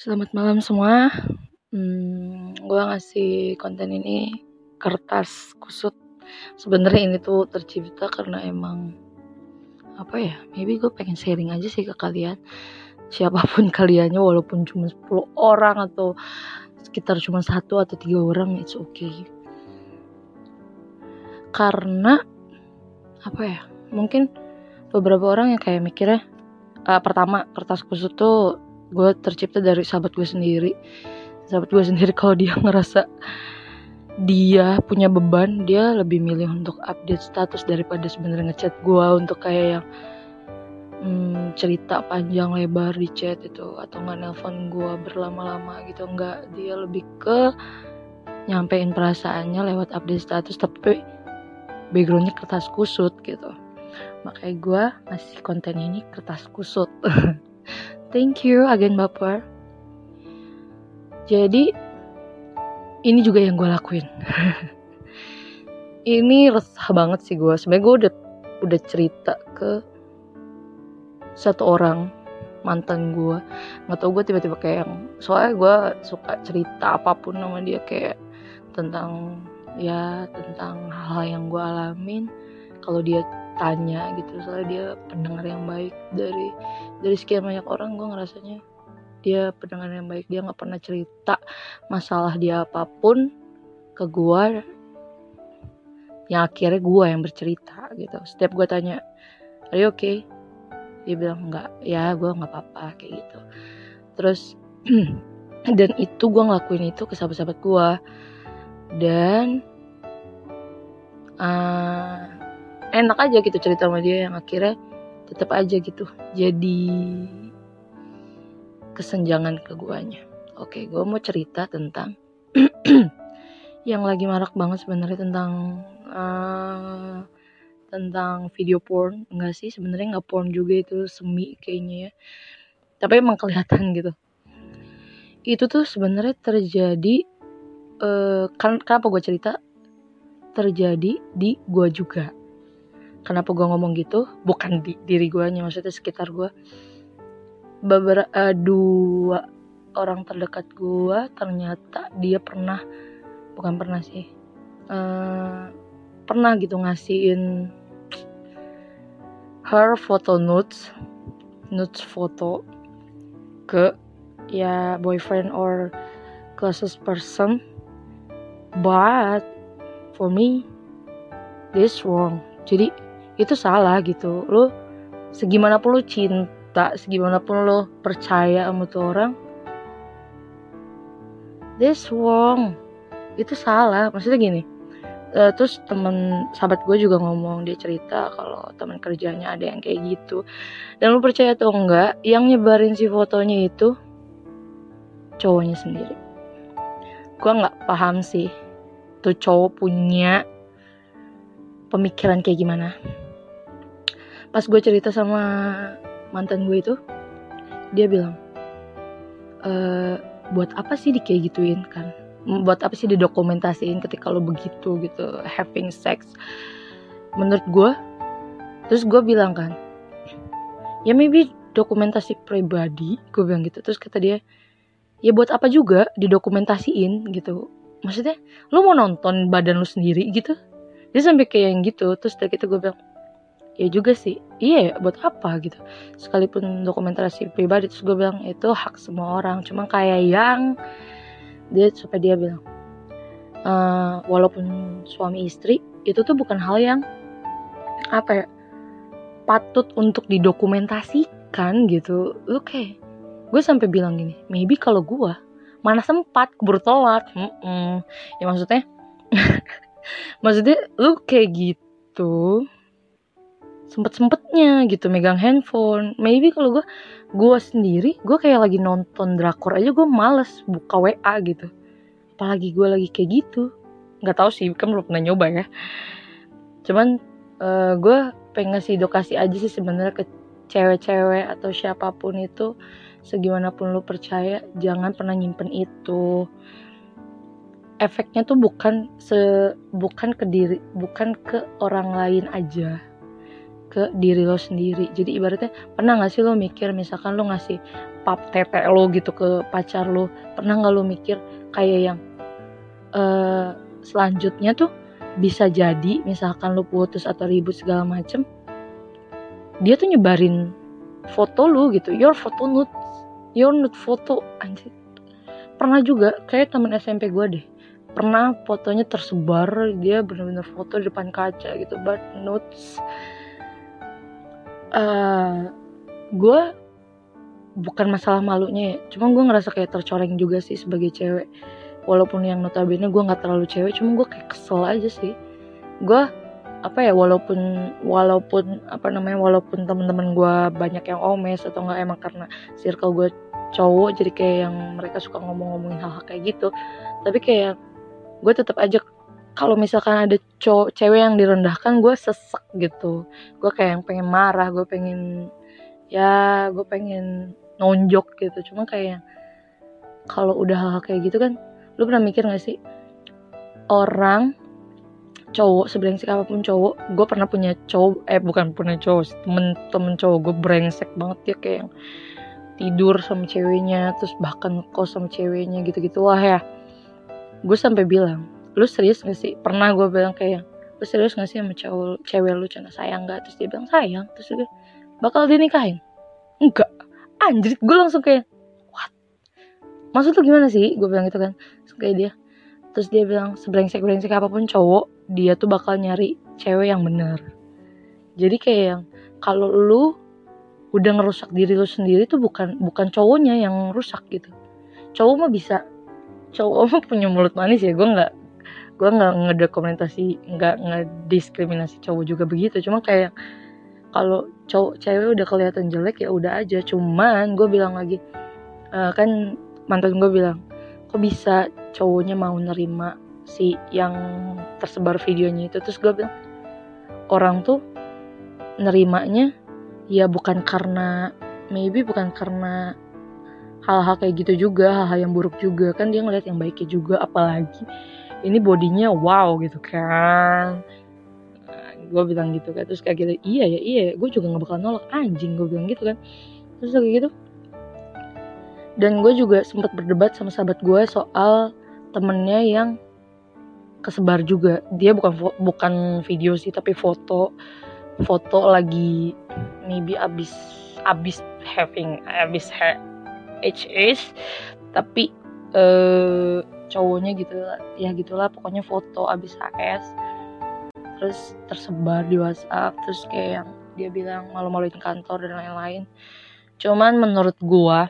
Selamat malam semua. Hmm, gue ngasih konten ini kertas kusut. Sebenarnya ini tuh tercipta karena emang apa ya? Maybe gue pengen sharing aja sih ke kalian. Siapa pun kaliannya, walaupun cuma 10 orang atau sekitar cuma satu atau tiga orang, it's okay. Karena apa ya? Mungkin beberapa orang yang kayak mikirnya uh, pertama kertas kusut tuh gue tercipta dari sahabat gue sendiri. Sahabat gue sendiri kalau dia ngerasa dia punya beban dia lebih milih untuk update status daripada sebenarnya ngechat gue untuk kayak yang hmm, cerita panjang lebar di chat itu atau nggak nelpon gue berlama-lama gitu. Nggak dia lebih ke nyampein perasaannya lewat update status tapi backgroundnya kertas kusut gitu. Makanya gue ngasih konten ini kertas kusut thank you agen baper jadi ini juga yang gue lakuin. Ini resah banget sih gue sebenarnya gue udah udah cerita ke satu orang mantan gue nggak tau gue tiba-tiba kayak yang soalnya gue suka cerita apa pun sama dia kayak tentang ya tentang hal, -hal yang gue alamin. Kalau dia tanya gitu. Soalnya dia pendengar yang baik. Dari dari sekian banyak orang gue ngerasanya dia pendengar yang baik. Dia nggak pernah cerita masalah dia apa pun ke gue yang akhirnya gue yang bercerita gitu. Setiap gue tanya are you okay? Dia bilang enggak ya gue nggak apa-apa kayak gitu. Terus dan itu gue ngelakuin itu ke sahabat-sahabat gue dan uh, enak aja gitu cerita sama dia yang akhirnya tetap aja gitu jadi kesenjangan ke guanya. Oke gue mau cerita tentang yang lagi marak banget sebenarnya tentang uh, tentang video porn. Enggak sih sebenarnya nggak porn juga itu semi kayaknya ya. Tapi emang kelihatan gitu. Itu tuh sebenarnya terjadi uh, kan kenapa gue cerita? Terjadi di gue juga kenapa gue ngomong gitu? Bukan di diri gue nya maksudnya sekitar gue beberapa uh, dua orang terdekat gue ternyata dia pernah bukan pernah sih uh, pernah gitu ngasihin her photo notes notes foto ke ya boyfriend or closest person. But for me this wrong. Jadi itu salah gitu. Lo segimana pun lo cinta segimana pun lo percaya sama tuh orang this wrong. Itu salah. Maksudnya gini uh, terus temen sahabat gue juga ngomong dia cerita kalau teman kerjanya ada yang kayak gitu. Dan lo percaya atau enggak yang nyebarin si fotonya itu cowoknya sendiri. Gue nggak paham sih tuh cowok punya pemikiran kayak gimana pas gue cerita sama mantan gue itu dia bilang e, buat apa sih di kayak gituin kan? Buat apa sih didokumentasiin ketika lo begitu gitu having sex? Menurut gue terus gue bilang kan ya maybe dokumentasi pribadi gue bilang gitu. Terus kata dia ya buat apa juga didokumentasiin gitu? Maksudnya lo mau nonton badan lo sendiri gitu? Dia sampai kayak yang gitu. Terus dari itu gue bilang ya juga sih. Iya ya buat apa gitu. Sekalipun dokumentasi pribadi terus gue bilang itu hak semua orang. Cuma kayak yang dia supaya dia bilang e, walaupun suami istri itu tuh bukan hal yang apa ya patut untuk didokumentasikan gitu. Lu kayak gue sampai bilang gini maybe kalau gue mana sempat keburu telat. Mm -mm. ya maksudnya maksudnya lu kayak gitu sempet sempetnya gitu megang handphone. Maybe kalau gue gue sendiri gue kayak lagi nonton drakor aja gue males buka wa gitu. Apalagi gue lagi kayak gitu. Nggak tahu sih kan belum pernah nyoba ya. Cuman uh, gue pengen ngasih edukasi aja sih sebenarnya ke cewek-cewek atau siapa pun itu. Segimanapun lo percaya jangan pernah nyimpen itu. Efeknya tuh bukan se bukan ke diri bukan ke orang lain aja ke diri lo sendiri. Jadi ibaratnya pernah gak sih lo mikir misalkan lo ngasih pap tete lo gitu ke pacar lo pernah nggak lo mikir kayak yang uh, selanjutnya tuh bisa jadi misalkan lo putus atau ribut segala macem dia tuh nyebarin foto lu gitu. Your foto nude your nude foto. Anjir. Pernah juga kayak temen SMP gue deh. Pernah fotonya tersebar dia bener-bener foto di depan kaca gitu but nudes uh, eh, gue bukan masalah malunya ya. Cuma gue ngerasa kayak tercoreng juga sih sebagai cewek. Walaupun yang notabene gue nggak terlalu cewek cuma gue kayak kesel aja sih. Gue apa ya walaupun walaupun apa namanya walaupun temen-temen gue banyak yang omes atau nggak emang karena circle gue cowok jadi kayak yang mereka suka ngomong-ngomongin hal-hal kayak gitu. Tapi kayak gue tetap aja kalau misalkan ada cowok cewek yang direndahkan gue sesek gitu. Gue kayak yang pengen marah gue pengen ya gue pengen nonjok gitu. Cuma kayak kalau udah hal-hal kayak gitu kan lu pernah mikir gak sih? Orang cowok sebrengsek apa pun cowok gue pernah punya cowok eh bukan punya cowok temen temen cowok gue brengsek banget ya kayak yang tidur sama ceweknya terus bahkan kos sama ceweknya gitu gitu lah ya. Gue sampai bilang lu serius gak sih? Pernah gue bilang kayak lu serius gak sih sama cowok cewek lu cina sayang gak terus dia bilang sayang. Terus dia bakal dinikahin? Enggak. Anjir gue langsung kayak what? Maksud lu gimana sih? Gue bilang gitu kan. Terus kayak dia terus dia bilang sebrengsek brengsek apa pun cowok dia tuh bakal nyari cewek yang bener. Jadi kayak yang kalau lu udah ngerusak diri lu sendiri tuh bukan bukan cowoknya yang rusak gitu. Cowok mah bisa cowok punya mulut manis ya gue nggak gue nggak ngedokumentasi nggak ngediskriminasi cowok juga begitu. Cuma kayak kalau cowok cewek udah kelihatan jelek ya udah aja. Cuman gue bilang lagi uh, kan mantan gue bilang kok bisa cowoknya mau nerima si yang tersebar videonya itu? Terus gue bilang orang tuh nerimanya ya bukan karena maybe bukan karena hal-hal kayak gitu juga hal-hal yang buruk juga. Kan dia ngeliat yang baiknya juga apalagi ini bodinya wow gitu kan. Gue bilang gitu kan terus kayak gitu iya ya iya gue juga nggak bakal nolak. Anjing gue bilang gitu kan. Terus kayak gitu. Dan gue juga sempat berdebat sama sahabat gue soal temennya yang kesebar juga. Dia bukan bukan video sih tapi foto. Foto lagi maybe abis abis having abis ha HS tapi eh cowoknya gitu ya gitulah pokoknya foto abis HS terus tersebar di WhatsApp terus kayak yang dia bilang malu-maluin kantor dan lain-lain. Cuman menurut gua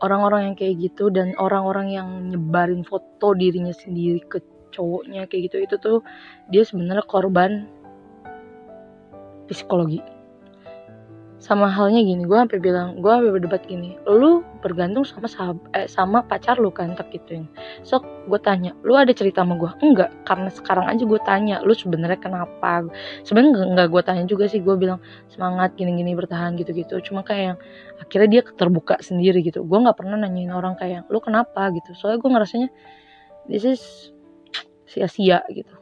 orang-orang yang kayak gitu dan orang-orang yang nyebarin foto dirinya sendiri ke cowoknya kayak gitu itu tuh dia sebenarnya korban psikologi sama halnya gini gue sampai bilang gue sampai berdebat gini lu bergantung sama sahab, eh, sama pacar lu kan tak gituin. So gue tanya lu ada cerita sama gue enggak karena sekarang aja gue tanya lu sebenarnya kenapa? Sebenarnya enggak, gue tanya juga sih gue bilang semangat gini-gini bertahan gitu-gitu. Cuma kayak yang akhirnya dia terbuka sendiri gitu. Gue nggak pernah nanyain orang kayak lu kenapa? gitu. Soalnya gue ngerasanya this is sia-sia gitu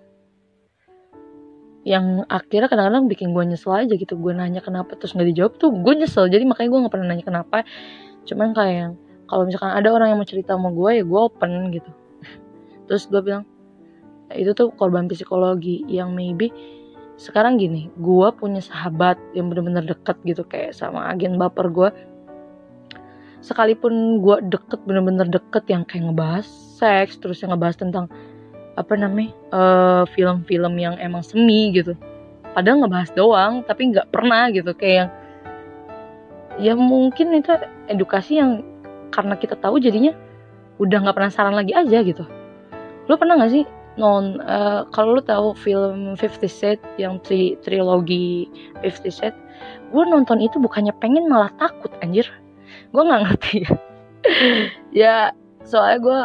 yang akhirnya kadang-kadang bikin gue nyesel aja gitu. Gue nanya kenapa terus nggak dijawab tuh gue nyesel. Jadi makanya gue nggak pernah nanya kenapa. Cuman kayak kalau misalkan ada orang yang mau cerita sama gue ya gue open gitu. Terus gue bilang itu tuh korban psikologi yang maybe sekarang gini gue punya sahabat yang bener-bener deket gitu kayak sama agen baper gue sekalipun gue deket bener-bener deket yang kayak ngebahas seks terus yang ngebahas tentang apa namanya uh, film-film yang emang semi gitu. Padahal ngebahas doang tapi nggak pernah gitu. Kayak yang ya mungkin itu edukasi yang karena kita tahu jadinya udah nggak penasaran lagi aja gitu. Lo pernah nggak sih non uh, kalau lo tahu film Fifty Shades yang tri trilogi Fifty Shades gue nonton itu bukannya pengen malah takut anjir. Gue nggak ngerti. Ya soalnya gue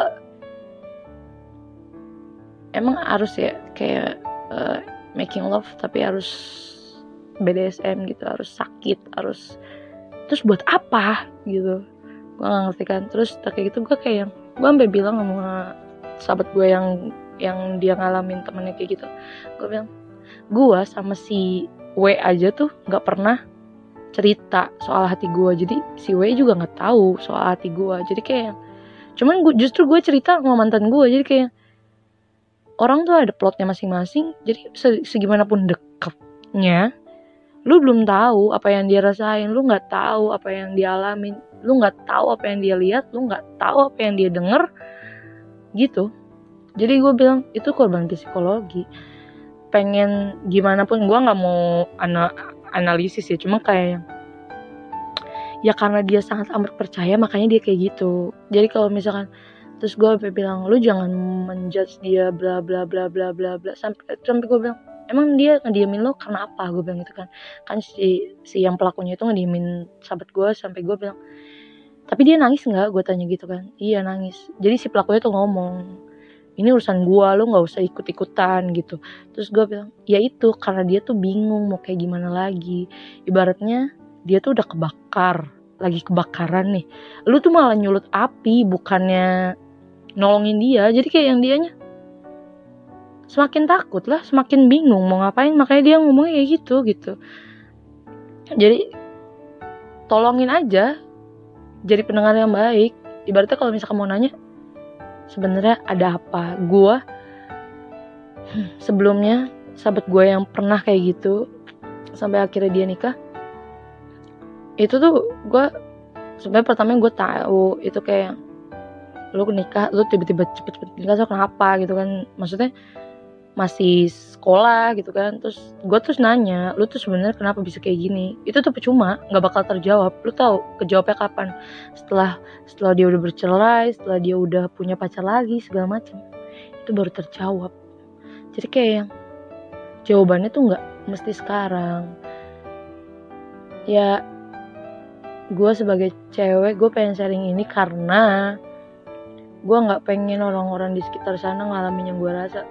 emang harus ya kayak uh, making love tapi harus BDSM gitu harus sakit harus terus buat apa gitu. Gue gak ngerti kan. Terus kayak gitu gue kayak gue sampai bilang sama sahabat gue yang yang dia ngalamin temennya kayak gitu. Gue bilang gue sama si W aja tuh nggak pernah cerita soal hati gue jadi si W juga nggak tahu soal hati gue jadi kayak cuman gue justru gue cerita sama mantan gue jadi kayak orang tuh ada plotnya masing-masing jadi segimanapun dekatnya lu belum tahu apa yang dia rasain lu nggak tahu apa yang dia alamin lu nggak tahu apa yang dia lihat lu nggak tahu apa yang dia denger gitu. Jadi gue bilang itu korban psikologi. Pengen gimana pun gue nggak mau ana analisis ya cuma kayak ya karena dia sangat amat percaya makanya dia kayak gitu. Jadi kalau misalkan terus gue bilang lu jangan menjudge dia bla bla bla bla bla bla. Sampai sampai gue bilang emang dia ngediamin lo karena apa? Gue bilang gitu kan. Kan si si yang pelakunya itu ngediamin sahabat gue sampai gue bilang tapi dia nangis nggak? Gue tanya gitu kan. Iya nangis. Jadi si pelakunya tuh ngomong ini urusan gue lo nggak usah ikut ikutan gitu. Terus gue bilang ya itu karena dia tuh bingung mau kayak gimana lagi. Ibaratnya dia tuh udah kebakar lagi kebakaran nih. Lu tuh malah nyulut api bukannya nolongin dia jadi kayak yang dianya. Semakin takut lah semakin bingung mau ngapain makanya dia ngomongnya kayak gitu gitu. Jadi tolongin aja jadi pendengar yang baik. Ibaratnya kalau misalkan mau nanya sebenarnya ada apa? Gue sebelumnya sahabat gue yang pernah kayak gitu sampai akhirnya dia nikah itu tuh gue sebenarnya pertama gue tahu itu kayak lu nikah lu tiba-tiba cepet-cepet nikah so kenapa gitu kan? Maksudnya masih sekolah gitu kan? Terus gue terus nanya lu tuh sebenarnya kenapa bisa kayak gini? Itu tuh percuma nggak bakal terjawab. Lu tahu kejawabnya kapan? Setelah setelah dia udah bercerai setelah dia udah punya pacar lagi segala macam itu baru terjawab. Jadi kayak jawabannya tuh nggak mesti sekarang. Ya gue sebagai cewek gue pengen sharing ini karena gue nggak pengen orang-orang di sekitar sana ngalamin yang gue rasa.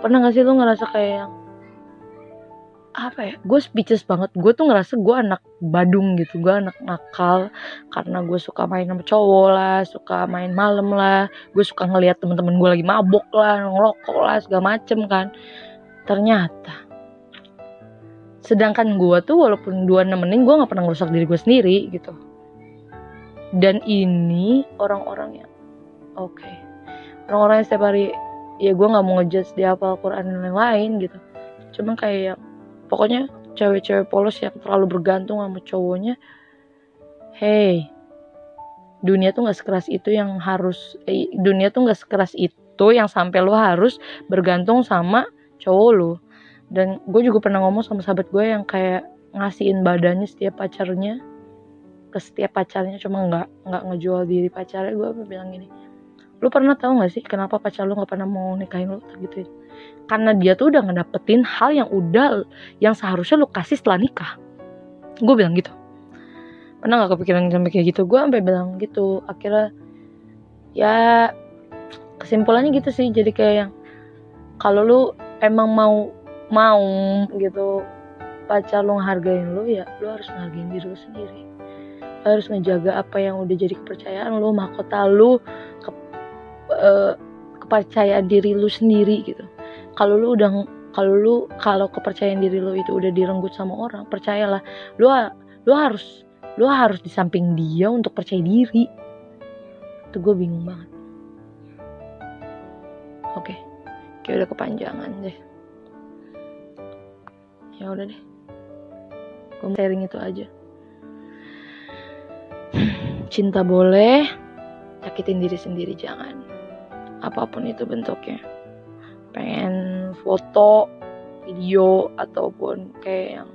Pernah gak sih lu ngerasa kayak apa ya gue speechless banget. Gue tuh ngerasa gue anak badung gitu gue anak nakal. Karena gue suka main sama cowok lah suka main malam lah. Gue suka ngeliat temen-temen gue lagi mabok lah ngerokok lah segala macem kan. Ternyata sedangkan gue tuh walaupun dua nemenin gue nggak pernah ngerusak diri gue sendiri gitu. Dan ini orang-orang yang oke. Okay. orang-orang yang setiap hari ya gue nggak mau ngejudge dia apa Al-Quran dan lain-lain gitu. Cuma kayak pokoknya cewek-cewek polos yang terlalu bergantung sama cowoknya hey dunia tuh nggak sekeras itu yang harus eh, dunia tuh nggak sekeras itu yang sampai lo harus bergantung sama cowok lo dan gue juga pernah ngomong sama sahabat gue yang kayak ngasihin badannya setiap pacarnya ke setiap pacarnya cuma nggak nggak ngejual diri pacarnya. Gue bilang gini lu pernah tahu gak sih kenapa pacar lu gak pernah mau nikahin lu? Gitu karena dia tuh udah ngedapetin hal yang udah yang seharusnya lu kasih setelah nikah. Gue bilang gitu. Pernah gak kepikiran sampai kayak gitu? Gue sampai bilang gitu. Akhirnya ya kesimpulannya gitu sih. Jadi kayak yang kalau lu emang mau mau gitu pacar lu ngehargain lu ya lu harus ngehargain diri lu sendiri. Lu harus ngejaga apa yang udah jadi kepercayaan lu mahkota lu ke uh, kepercayaan diri lu sendiri gitu. Kalau lu udah kalau lu kalau kepercayaan diri lu itu udah direnggut sama orang percayalah lu lu harus lu harus di samping dia untuk percaya diri. Itu gue bingung banget. Oke kayak udah kepanjangan deh. Ya udah deh. Gue sharing itu aja. Cinta boleh sakitin diri sendiri jangan apa pun itu bentuknya. Pengen foto video ataupun kayak yang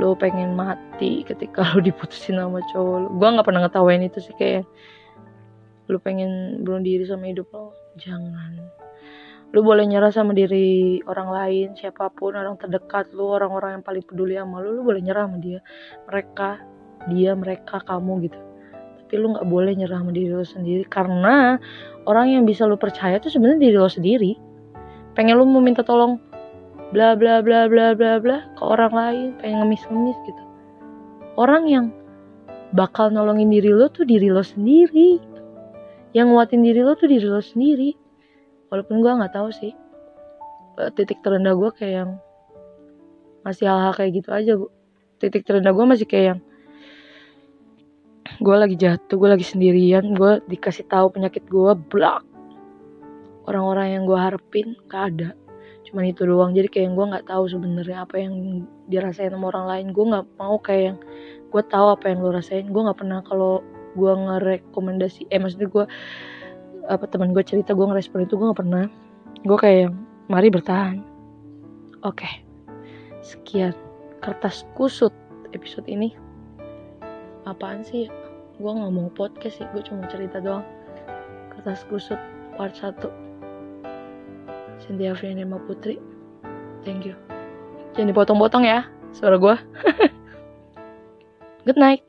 lo pengen mati ketika lo diputusin sama cowok lo. Gue nggak pernah ngetawain itu sih kayak lo pengen bunuh diri sama hidup lo. Jangan. Lo boleh nyerah sama diri orang lain siapa pun orang terdekat lo orang-orang yang paling peduli sama lo lo boleh nyerah sama dia. Mereka dia mereka kamu gitu. Tapi lo nggak boleh nyerah sama diri lo sendiri karena orang yang bisa lo percaya tuh sebenarnya diri lo sendiri. Pengen lo mau minta tolong bla bla bla bla bla bla ke orang lain pengen ngemis-ngemis gitu. Orang yang bakal nolongin diri lo tuh diri lo sendiri. Yang nguatin diri lo tuh diri lo sendiri. Walaupun gue nggak tahu sih eh, titik terendah gue kayak yang masih hal-hal kayak gitu aja gue titik terendah gue masih kayak yang gue lagi jatuh gue lagi sendirian gue dikasih tahu penyakit gue blak. Orang-orang yang gue harapin gak ada. Cuman itu doang. Jadi kayak gue nggak tahu sebenarnya apa yang dirasain sama orang lain. Gue nggak mau kayak yang gue tahu apa yang lo rasain. Gue nggak pernah kalau gue ngerekomendasi eh maksudnya gue apa teman gue cerita gue ngerespon itu gue nggak pernah. Gue kayak yang mari bertahan. Oke. Sekian kertas kusut episode ini. Apaan sih gue ngomong podcast sih gue cuma cerita doang. Kertas kusut part 1 Cynthia Frienema Putri. Thank you. Jangan dipotong-potong ya suara gue good night